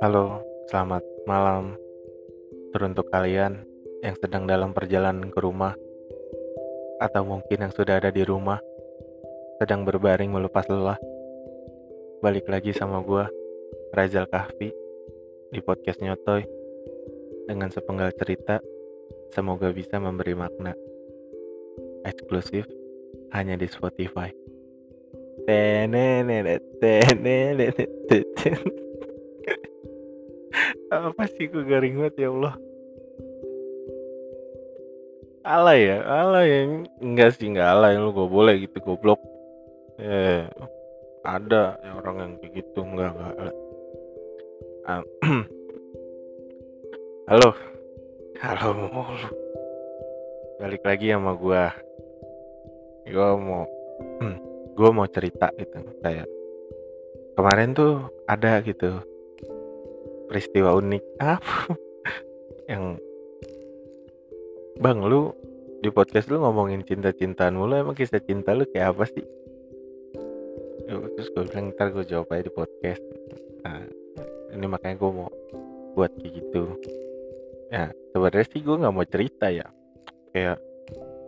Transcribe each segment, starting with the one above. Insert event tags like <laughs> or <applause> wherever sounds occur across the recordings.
Halo, selamat malam. Teruntuk kalian yang sedang dalam perjalanan ke rumah, atau mungkin yang sudah ada di rumah, sedang berbaring melepas lelah. Balik lagi sama gua, Razal Kahfi, di podcast Nyotoy, dengan sepenggal cerita, semoga bisa memberi makna. Eksklusif, hanya di Spotify. Apa sih gue garing banget ya Allah. Alay ya, alay ya. Enggak sih, enggak alay lu gue boleh gitu goblok. Eh, ada ya orang yang kayak gitu enggak enggak. alay. Ah, Halo. Halo mulu. Balik lagi sama gua. Gua mau gua mau cerita gitu kayak kemarin tuh ada gitu peristiwa unik. <laughs> Apa? Yang bang lu di podcast lu ngomongin cinta-cintaan mulu emang kisah cinta lu kayak apa sih? Terus gue bilang ntar gue jawab aja di podcast. Nah ini makanya gue mau buat kayak gitu. Ya sebenarnya sih gue nggak mau cerita ya. Kayak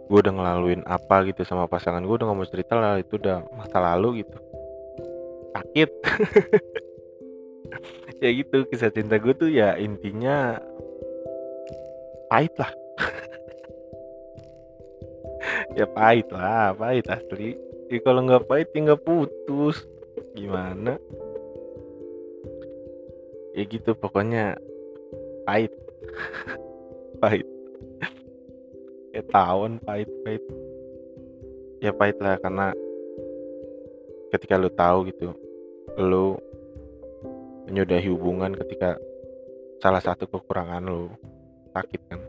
gue udah ngelaluin apa gitu sama pasangan gue udah nggak mau cerita lah itu udah masa lalu gitu. Sakit. <laughs> Ya gitu kisah cinta gue tuh ya intinya pahit lah. <laughs> Ya pahit lah pahit asli. Ya kalau nggak pahit ya nggak putus. Gimana? Ya gitu pokoknya pahit. <laughs> Pahit ya tawon pahit pahit. Ya pahit lah karena ketika lu tahu gitu lu menyudahi hubungan ketika salah satu kekurangan lu sakit kan.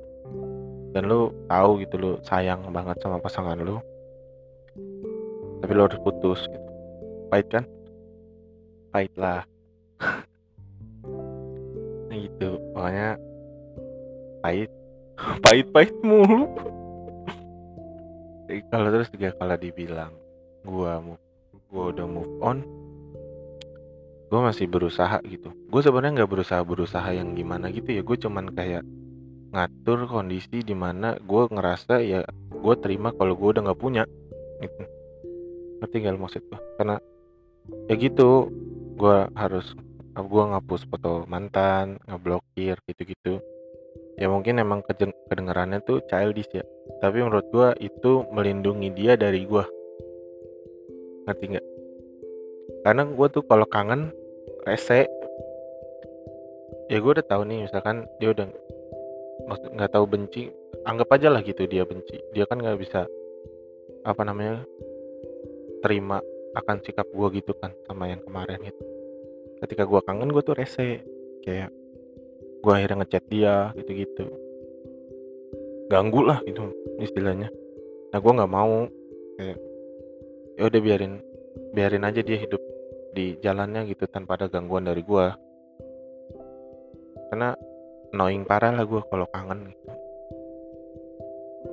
Dan lu tahu gitu lu sayang banget sama pasangan lu. Tapi lu harus putus gitu. Pahit kan? Pahit lah. <laughs> Nah, gitu. Makanya pahit. <laughs> Pahit pahit mulu Kalau terus juga kalau dibilang gua move gua udah move on gue masih berusaha gitu. Gue sebenarnya nggak berusaha berusaha yang gimana gitu ya. Gue cuman kayak ngatur kondisi di mana gue ngerasa ya gue terima kalau gue udah nggak punya gitu. Ngerti gak maksud gue karena ya gitu gue harus gue ngapus foto mantan ngeblokir gitu-gitu ya mungkin emang keden- kedengarannya tuh childish ya. Tapi menurut gue itu melindungi dia dari gue ngerti nggak? Karena gue tuh kalau kangen rese. Ya gue udah tahu nih misalkan dia udah maksud nggak tahu benci anggap aja lah gitu dia benci. Dia kan nggak bisa apa namanya terima akan sikap gue gitu kan sama yang kemarin gitu. Ketika gue kangen gue tuh rese. Kayak gue akhirnya ngechat dia gitu-gitu. Ganggu lah gitu istilahnya. Nah gue nggak mau kayak ya udah biarin biarin aja dia hidup di jalannya gitu tanpa ada gangguan dari gua. Karena annoying parah lah gua kalau kangen gitu.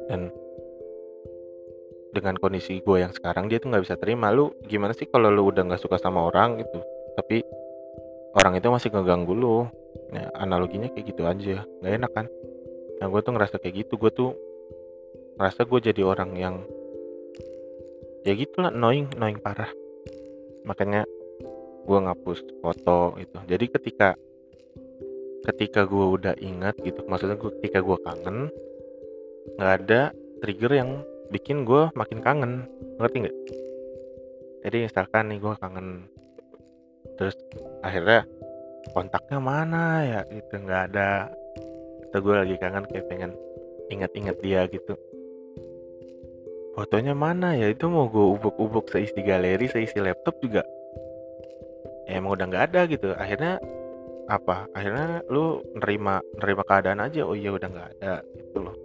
Dan dengan kondisi gue yang sekarang dia tuh nggak bisa terima. Lu gimana sih kalau lu udah nggak suka sama orang gitu. Tapi orang itu masih ngeganggu lu. Ya analoginya kayak gitu aja. Nggak enak kan? Nah gue tuh ngerasa kayak gitu. Gue tuh ngerasa gue jadi orang yang ya gitulah annoying annoying parah. Makanya gue ngapus foto itu. Jadi ketika ketika gue udah ingat gitu maksudnya gue ketika gue kangen nggak ada trigger yang bikin gue makin kangen. Ngerti nggak? Jadi misalkan nih gue kangen terus akhirnya kontaknya mana ya gitu. Nggak ada atau gue lagi kangen kayak pengen ingat-ingat dia gitu. Fotonya mana ya? Itu mau gue ubuk-ubuk seisi galeri seisi laptop juga ya emang udah nggak ada gitu. Akhirnya apa? Akhirnya lu nerima nerima keadaan aja oh iya udah nggak ada gitu loh.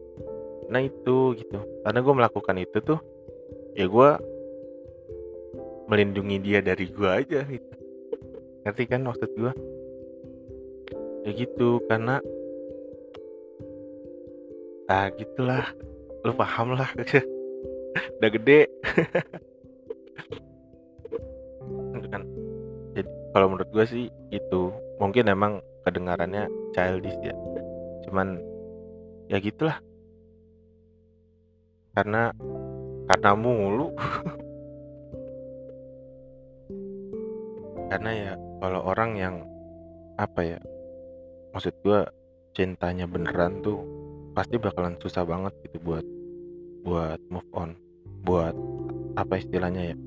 Nah itu gitu. Karena gue melakukan itu tuh ya gue melindungi dia dari gue aja gitu ngerti kan maksud gue ya gitu karena ah gitulah. Lu paham lah. <laughs> Udah gede. <laughs> Kalau menurut gue sih itu mungkin emang kedengarannya childish ya. Cuman ya gitulah. Karena karena mulu. <laughs> Karena ya kalau orang yang apa ya maksud gue cintanya beneran tuh pasti bakalan susah banget gitu buat buat move on buat apa istilahnya ya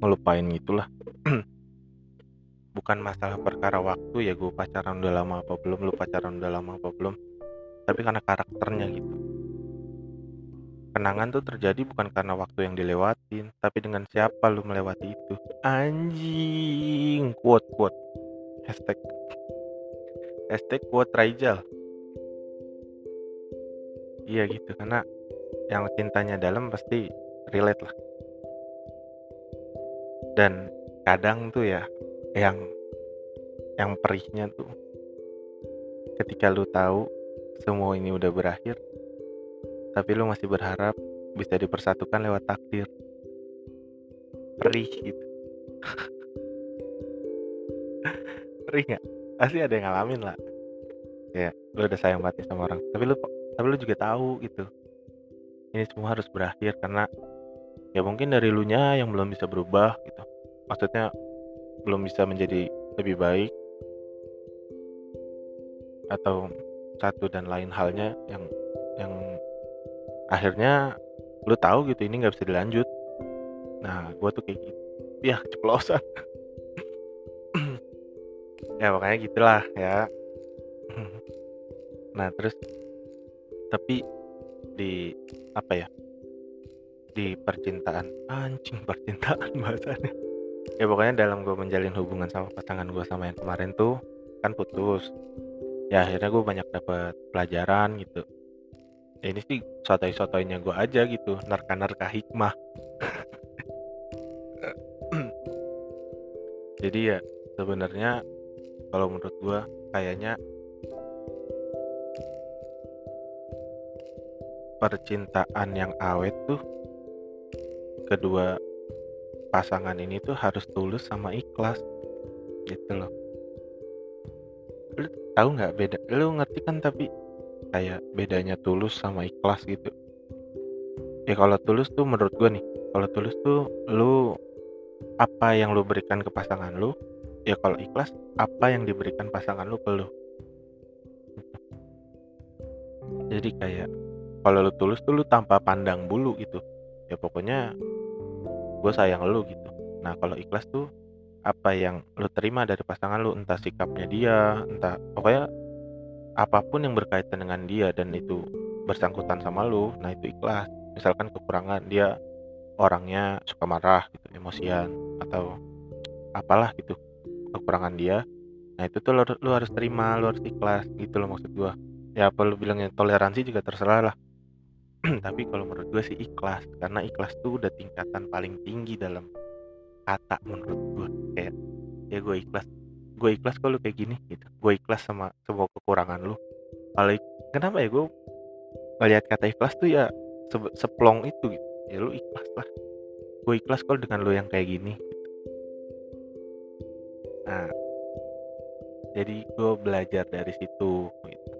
ngelupain gitulah. <clears throat> Bukan masalah perkara waktu ya gue pacaran udah lama apa belum lu pacaran udah lama apa belum tapi karena karakternya gitu kenangan tuh terjadi bukan karena waktu yang dilewatin tapi dengan siapa lu melewati itu? Anjing quote quote. Hashtag. Hashtag quote Raijal. Iya gitu karena yang cintanya dalam pasti relate lah. Dan kadang tuh ya yang yang perihnya tuh ketika lu tahu semua ini udah berakhir tapi lu masih berharap bisa dipersatukan lewat takdir. Perih gitu. <laughs> Perih nggak? Pasti ada yang ngalamin lah. Ya lu udah sayang banget sama orang. Tapi lu tapi lu juga tahu gitu. Ini semua harus berakhir karena ya mungkin dari lu nya yang belum bisa berubah gitu. Maksudnya belum bisa menjadi lebih baik. Atau satu dan lain halnya yang yang akhirnya lu tahu gitu ini nggak bisa dilanjut. Nah gue tuh kayak gitu. <clears throat> Ya keceplosan. Ya makanya gitulah ya. <clears throat> Nah terus tapi di apa ya di percintaan anjing percintaan <laughs> bahasanya. Ya pokoknya dalam gue menjalin hubungan sama pasangan gue sama yang kemarin tuh kan putus. Ya akhirnya gue banyak dapat pelajaran gitu ya ini sih sotoy-sotoynya gue aja gitu nerka-nerka hikmah. <clears throat> Jadi ya sebenarnya kalau menurut gue kayaknya percintaan yang awet tuh kedua pasangan ini tuh harus tulus sama ikhlas gitu loh. Lu tahu nggak beda? Lu ngerti kan tapi kayak bedanya tulus sama ikhlas gitu. Ya kalau tulus tuh menurut gue nih kalau tulus tuh lu apa yang lu berikan ke pasangan lu ya kalau ikhlas apa yang diberikan pasangan lu ke lu. Jadi kayak kalau lu tulus tuh lu tanpa pandang bulu gitu. Ya pokoknya gue sayang lu gitu. Nah kalau ikhlas tuh apa yang lu terima dari pasangan lu entah sikapnya dia entah pokoknya apa pun yang berkaitan dengan dia dan itu bersangkutan sama lu nah itu ikhlas. Misalkan kekurangan dia orangnya suka marah gitu emosian atau apalah gitu kekurangan dia nah itu tuh lu, lu harus terima lu harus ikhlas gitu loh maksud gua. Ya apa lu bilangnya toleransi juga terserah lah. <clears throat> Tapi kalau menurut gue sih ikhlas karena ikhlas tuh udah tingkatan paling tinggi dalam kata menurut gue kayak ya gue ikhlas gue ikhlas kalau kayak gini gitu. Gue ikhlas sama semua kekurangan lu. Kalau kenapa ya gue melihat kata ikhlas tuh ya se seplong itu gitu. Ya lu ikhlas lah. Gue ikhlas kalau dengan lu yang kayak gini gitu. nah. Jadi gue belajar dari situ gitu.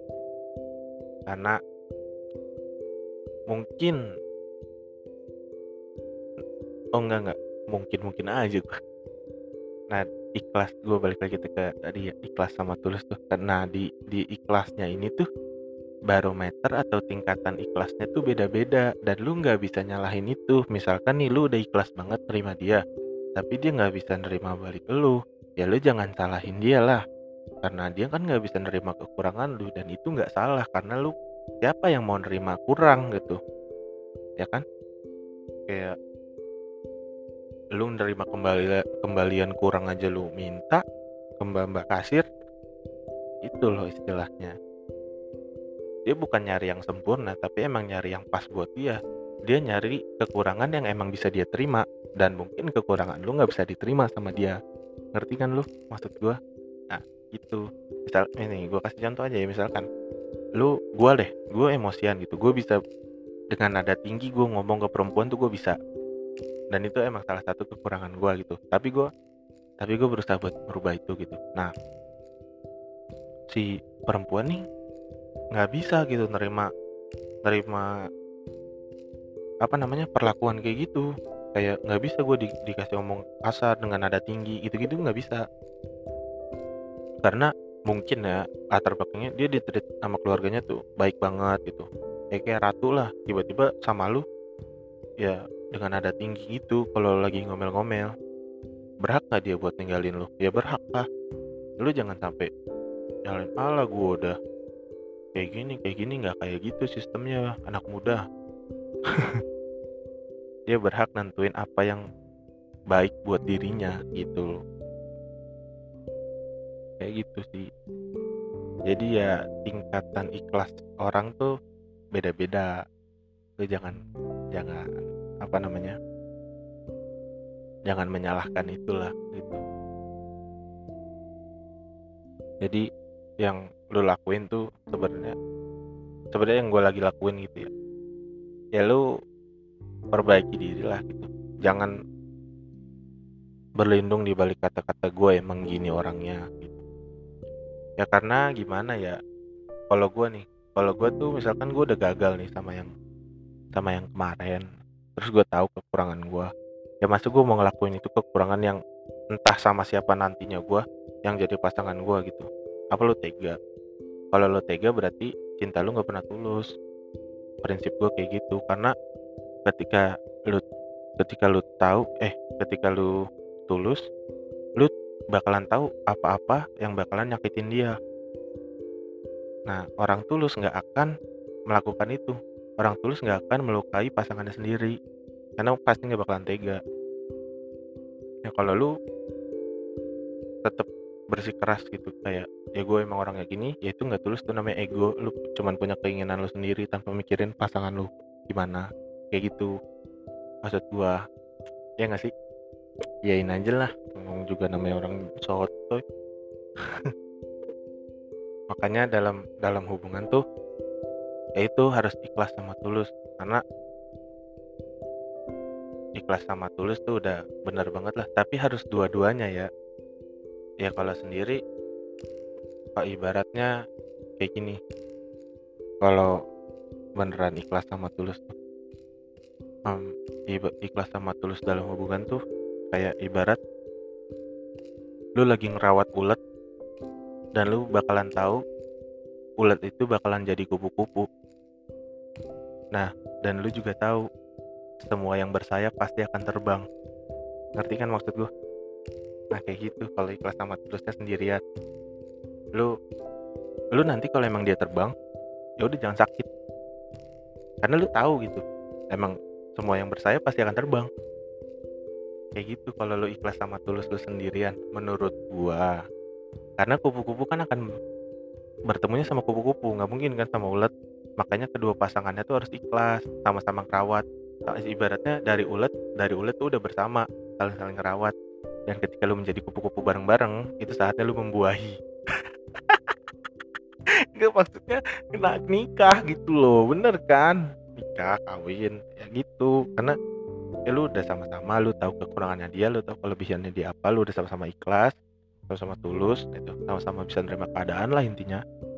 karena mungkin oh enggak enggak. Mungkin mungkin aja gue nah ikhlas gue balik lagi ke tadi ya ikhlas sama tulus tuh. Karena di di ikhlasnya ini tuh barometer atau tingkatan ikhlasnya tuh beda-beda dan lu nggak bisa nyalahin itu. Misalkan nih lu udah ikhlas banget terima dia tapi dia nggak bisa nerima balik lu ya lu jangan salahin dia lah. Karena dia kan nggak bisa nerima kekurangan lu dan itu nggak salah karena lu siapa yang mau nerima kurang gitu ya kan? Kayak lu nerima kembali kembalian kurang aja lu minta ke mbak mbak kasir itu loh istilahnya. Dia bukan nyari yang sempurna tapi emang nyari yang pas buat dia. Dia nyari kekurangan yang emang bisa dia terima dan mungkin kekurangan lu nggak bisa diterima sama dia. Ngerti kan lu maksud gua? Nah itu misal ini gua kasih contoh aja ya misalkan. Lu gua deh gua emosian gitu. Gua bisa dengan nada tinggi gua ngomong ke perempuan tuh gua bisa dan itu emang salah satu kekurangan gue gitu. Tapi gue tapi gue berusaha buat merubah itu gitu. Nah si perempuan nih nggak bisa gitu nerima nerima apa namanya perlakuan kayak gitu. Kayak nggak bisa gue di, dikasih ngomong kasar dengan nada tinggi gitu gitu nggak bisa. Karena mungkin ya latar belakangnya dia ditreat sama keluarganya tuh baik banget gitu. Kayak kayak ratu lah tiba-tiba sama lu ya dengan nada tinggi gitu kalau lagi ngomel-ngomel. Berhak nggak dia buat ninggalin lu? Ya berhak lah. Lu jangan sampai nyalain ala gue udah. Kayak gini kayak gini nggak kayak gitu sistemnya anak muda. <laughs> Dia berhak nentuin apa yang baik buat dirinya gitu kayak gitu sih. Jadi ya tingkatan ikhlas orang tuh beda-beda. Lu jangan jangan apa namanya jangan menyalahkan itulah gitu. Jadi yang lu lakuin tuh sebenarnya sebenarnya yang gue lagi lakuin gitu ya ya lu perbaiki diri lah gitu. Jangan berlindung di balik kata-kata gue emang gini orangnya gitu. Ya karena gimana ya kalau gue nih kalau gue tuh misalkan gue udah gagal nih sama yang sama yang kemarin terus gue tahu kekurangan gue ya masuk gue mau ngelakuin itu kekurangan yang entah sama siapa nantinya gue yang jadi pasangan gue gitu. Apa lu tega? Kalau lu tega berarti cinta lu nggak pernah tulus. Prinsip gue kayak gitu karena ketika lu ketika lu tahu eh ketika lu tulus lu bakalan tahu apa-apa yang bakalan nyakitin dia. Nah orang tulus nggak akan melakukan itu orang tulus nggak akan melukai pasangannya sendiri karena pasti nggak bakalan tega. Ya kalau lu tetap bersikeras gitu kayak ya gue emang orang kayak gini ya itu nggak tulus tuh namanya ego. Lu cuman punya keinginan lu sendiri tanpa mikirin pasangan lu gimana kayak gitu. Maksud gue ya nggak sih? Yain aja lah ngomong juga namanya orang sotoy <laughs> makanya dalam dalam hubungan tuh ya itu harus ikhlas sama tulus karena ikhlas sama tulus tuh udah benar banget lah tapi harus dua-duanya ya. Ya kalau sendiri pak ibaratnya kayak gini kalau beneran ikhlas sama tulus tuh um, ikhlas sama tulus dalam hubungan tuh kayak ibarat lu lagi ngerawat ulet dan lu bakalan tahu ulet itu bakalan jadi kupu-kupu nah dan lu juga tahu semua yang bersayap pasti akan terbang. Ngerti kan maksud gue nah kayak gitu kalau ikhlas sama tulusnya sendirian. Lu lu nanti kalau emang dia terbang ya udah jangan sakit. Karena lu tahu gitu emang semua yang bersayap pasti akan terbang. Kayak gitu kalau lu ikhlas sama tulus lu sendirian menurut gua. Karena kupu-kupu kan akan bertemunya sama kupu-kupu nggak mungkin kan sama ulet makanya kedua pasangannya tuh harus ikhlas sama-sama ngerawat. Ibaratnya dari ulet dari ulet tuh udah bersama saling-saling ngerawat. Dan ketika lu menjadi kupu-kupu bareng-bareng itu saatnya lu membuahi. <laughs> Gak maksudnya kena nikah gitu loh bener kan? Nikah kawin ya gitu. Karena ya lu udah sama-sama lu tahu kekurangannya dia lu tahu kelebihannya dia apa lu udah sama-sama ikhlas sama-sama tulus itu sama-sama bisa nerima keadaan lah intinya. ya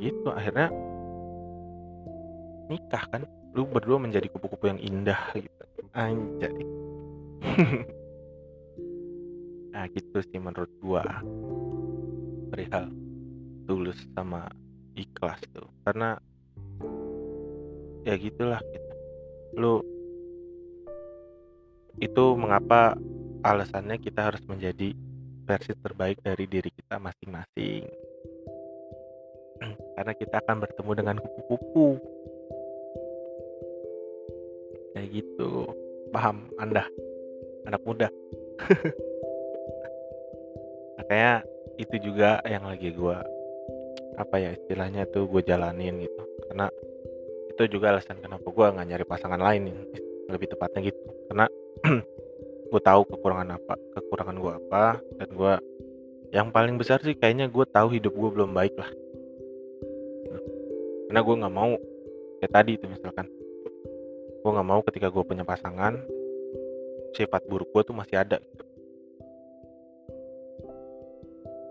gitu akhirnya nikah kan. Lu berdua menjadi kupu-kupu yang indah gitu. Anjay. <laughs> Nah gitu sih menurut gua. Perihal tulus sama ikhlas tuh. Karena ya gitulah gitu. Lu itu mengapa alasannya kita harus menjadi versi terbaik dari diri kita masing-masing karena kita akan bertemu dengan kupu-kupu. Kayak gitu. Paham anda anak muda. <laughs> Makanya itu juga yang lagi gue apa ya istilahnya tuh gue jalanin gitu. Karena itu juga alasan kenapa gue nggak nyari pasangan lain lebih tepatnya gitu. Karena <clears throat> gue tahu kekurangan apa kekurangan gue apa dan gue yang paling besar sih kayaknya gue tahu hidup gue belum baik lah karena gue nggak mau kayak tadi itu misalkan. Gue nggak mau ketika gue punya pasangan sifat buruk gue tuh masih ada gitu.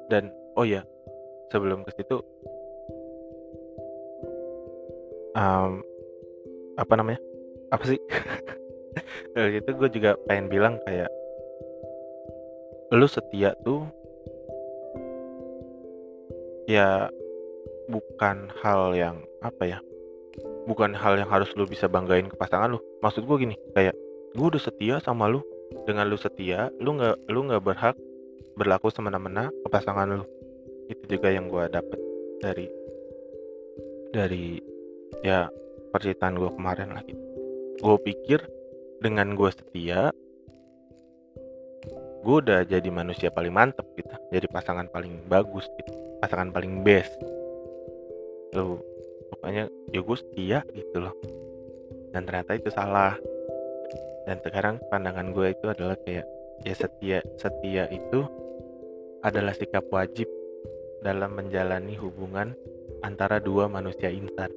dan oh ya sebelum ke situ um, apa namanya? Apa sih? <laughs> Dari itu gue juga pengen bilang kayak lu setia tuh ya bukan hal yang apa ya bukan hal yang harus lu bisa banggain ke pasangan lu. Maksud gue gini kayak gue udah setia sama lu. Dengan lu setia lu nggak lu nggak berhak berlaku semena-mena ke pasangan lu. Itu juga yang gue dapet dari dari ya percintaan gue kemarin lah gitu. Gue pikir dengan gue setia gue udah jadi manusia paling mantep gitu. Jadi pasangan paling bagus gitu pasangan paling best lu pokoknya ya gue setia gitu loh. Dan ternyata itu salah. Dan sekarang pandangan gue itu adalah kayak ya setia setia itu adalah sikap wajib dalam menjalani hubungan antara dua manusia insan.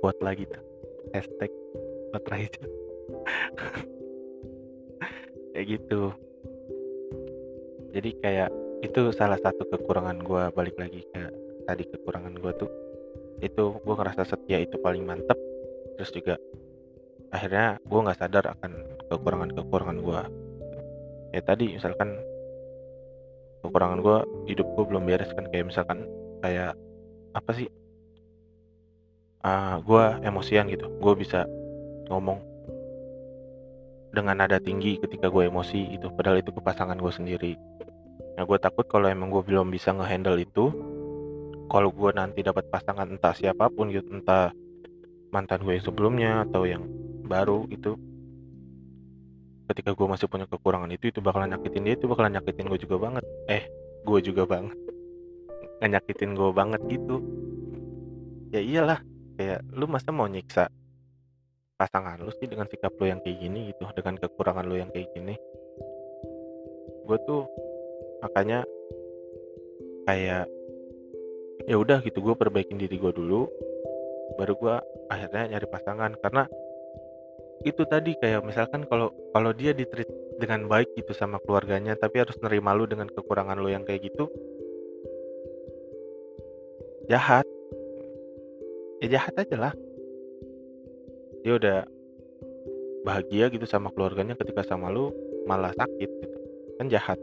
Kuat lagi tuh. Hashtag itu <laughs> kayak gitu. Jadi kayak itu salah satu kekurangan gue balik lagi ke tadi kekurangan gue tuh itu gue ngerasa setia itu paling mantep. Terus juga akhirnya gue nggak sadar akan kekurangan kekurangan gue ya tadi misalkan kekurangan gue hidup gue belum beres kan. Kayak misalkan kayak apa sih? Uh, ah, gue emosian gitu. Gue bisa ngomong dengan nada tinggi ketika gue emosi itu padahal itu ke pasangan gue sendiri. Nah gue takut kalau emang gue belum bisa ngehandle itu kalau gue nanti dapat pasangan entah siapa pun gitu entah mantan gue yang sebelumnya atau yang baru itu ketika gue masih punya kekurangan itu itu bakalan nyakitin dia itu bakalan nyakitin gue juga banget. Eh gue juga banget nyakitin gue banget gitu. Ya iyalah kayak lu masa mau nyiksa pasangan lu sih dengan sikap lu yang kayak gini gitu dengan kekurangan lu yang kayak gini? Gue tuh makanya kayak ya udah gitu gue perbaikin diri gue dulu baru gue akhirnya nyari pasangan. Karena itu tadi kayak misalkan kalau kalau dia ditreat dengan baik gitu sama keluarganya tapi harus nerima lu dengan kekurangan lu yang kayak gitu jahat. Ya jahat aja lah. Dia udah bahagia gitu sama keluarganya ketika sama lu malah sakit gitu. Kan jahat.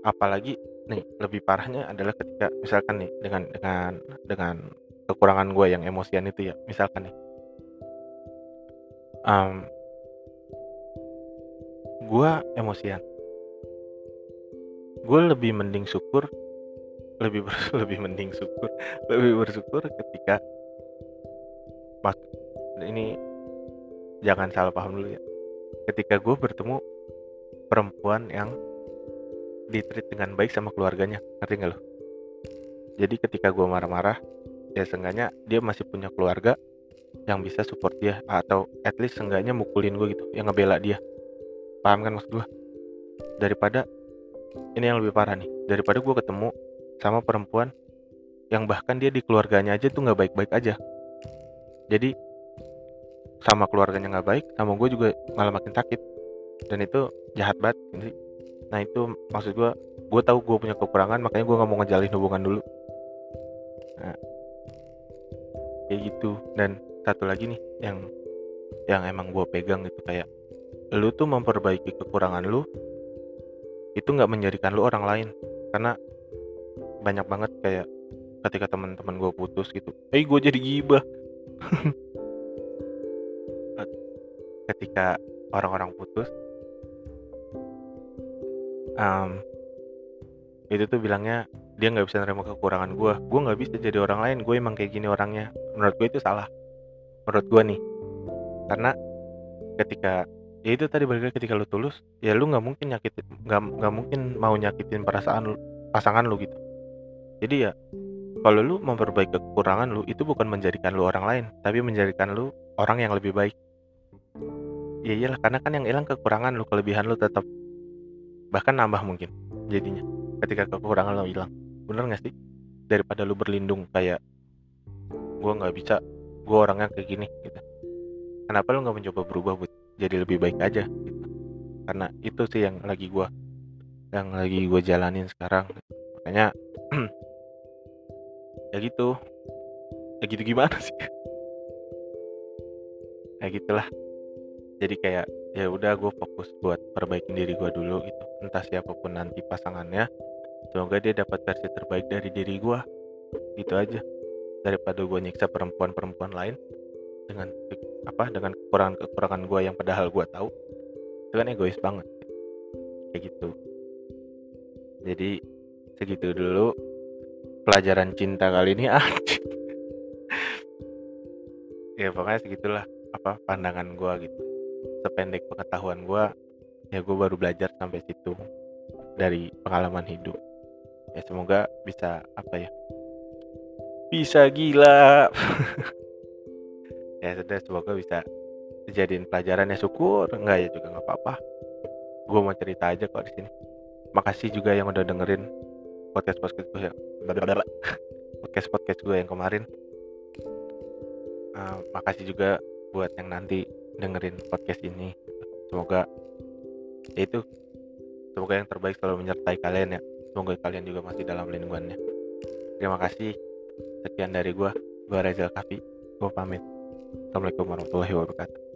Apalagi nih lebih parahnya adalah ketika misalkan nih dengan dengan dengan kekurangan gue yang emosian itu ya misalkan nih. Um, gue emosian. Gue lebih mending syukur lebih ber, <laughs> lebih mending syukur lebih bersyukur ketika mak ini jangan salah paham dulu ya. Ketika gue bertemu perempuan yang ditreat dengan baik sama keluarganya ngerti gak lo jadi ketika gue marah-marah ya seenggaknya dia masih punya keluarga yang bisa support dia atau at least seenggaknya mukulin gue gitu yang ngebela dia. Paham kan maksud gue daripada ini yang lebih parah nih daripada gue ketemu sama perempuan yang bahkan dia di keluarganya aja tuh nggak baik-baik aja. Jadi sama keluarganya nggak baik sama gue juga malah makin sakit. Dan itu jahat banget nah itu maksud gue gue tahu gue punya kekurangan makanya gue nggak mau ngejalin hubungan dulu. Nah, kayak gitu. Dan satu lagi nih yang yang emang gue pegang itu kayak lu tuh memperbaiki kekurangan lu itu nggak menjadikan lu orang lain. Karena banyak banget kayak ketika teman-teman gue putus gitu eh gue jadi gibah. <laughs> Ketika orang-orang putus um, itu tuh bilangnya dia nggak bisa nerima kekurangan gue gue nggak bisa jadi orang lain gue emang kayak gini orangnya. Menurut gue itu salah. Menurut gue nih karena ketika ya itu tadi balik ketika lu tulus ya lu nggak mungkin nyakitin nggak nggak mungkin mau nyakitin perasaan lu, pasangan lu gitu. Jadi ya kalau lu memperbaiki kekurangan lu itu bukan menjadikan lu orang lain tapi menjadikan lu orang yang lebih baik. Ya iyalah karena kan yang hilang kekurangan lu kelebihan lu tetap bahkan nambah mungkin jadinya ketika kekurangan lo hilang. Bener gak sih? Daripada lu berlindung kayak gue nggak bisa gue orangnya kayak gini gitu. Kenapa lu nggak mencoba berubah buat jadi lebih baik aja gitu? Karena itu sih yang lagi gue yang lagi gue jalanin sekarang. Makanya <clears throat> ya gitu. Ya gitu gimana sih? Ya gitulah. Jadi kayak ya udah gue fokus buat perbaikin diri gue dulu gitu. Entah siapa pun nanti pasangannya semoga dia dapat versi terbaik dari diri gue gitu aja. Daripada gue nyiksa perempuan-perempuan lain dengan apa dengan kekurangan-kekurangan gue yang padahal gue tahu itu kan egois banget. Kayak gitu. Jadi segitu dulu pelajaran cinta kali ini. <laughs> Ah ya pokoknya segitulah apa pandangan gue gitu. Sependek pengetahuan gue ya gue baru belajar sampai situ dari pengalaman hidup. Ya semoga bisa apa ya? Bisa gila. <laughs> Ya sudah semoga bisa dijadiin pelajaran. Ya syukur. Enggak ya juga nggak apa-apa. Gue mau cerita aja kok di sini. Makasih juga yang udah dengerin podcast podcast gue yang <laughs> podcast podcast gue yang kemarin. Uh, makasih juga buat yang nanti dengerin podcast ini. Semoga itu. Semoga yang terbaik selalu menyertai kalian ya. Semoga kalian juga masih dalam lingkungannya terima kasih. Sekian dari gue gue Reza Kafi. Gue pamit. Assalamualaikum warahmatullahi wabarakatuh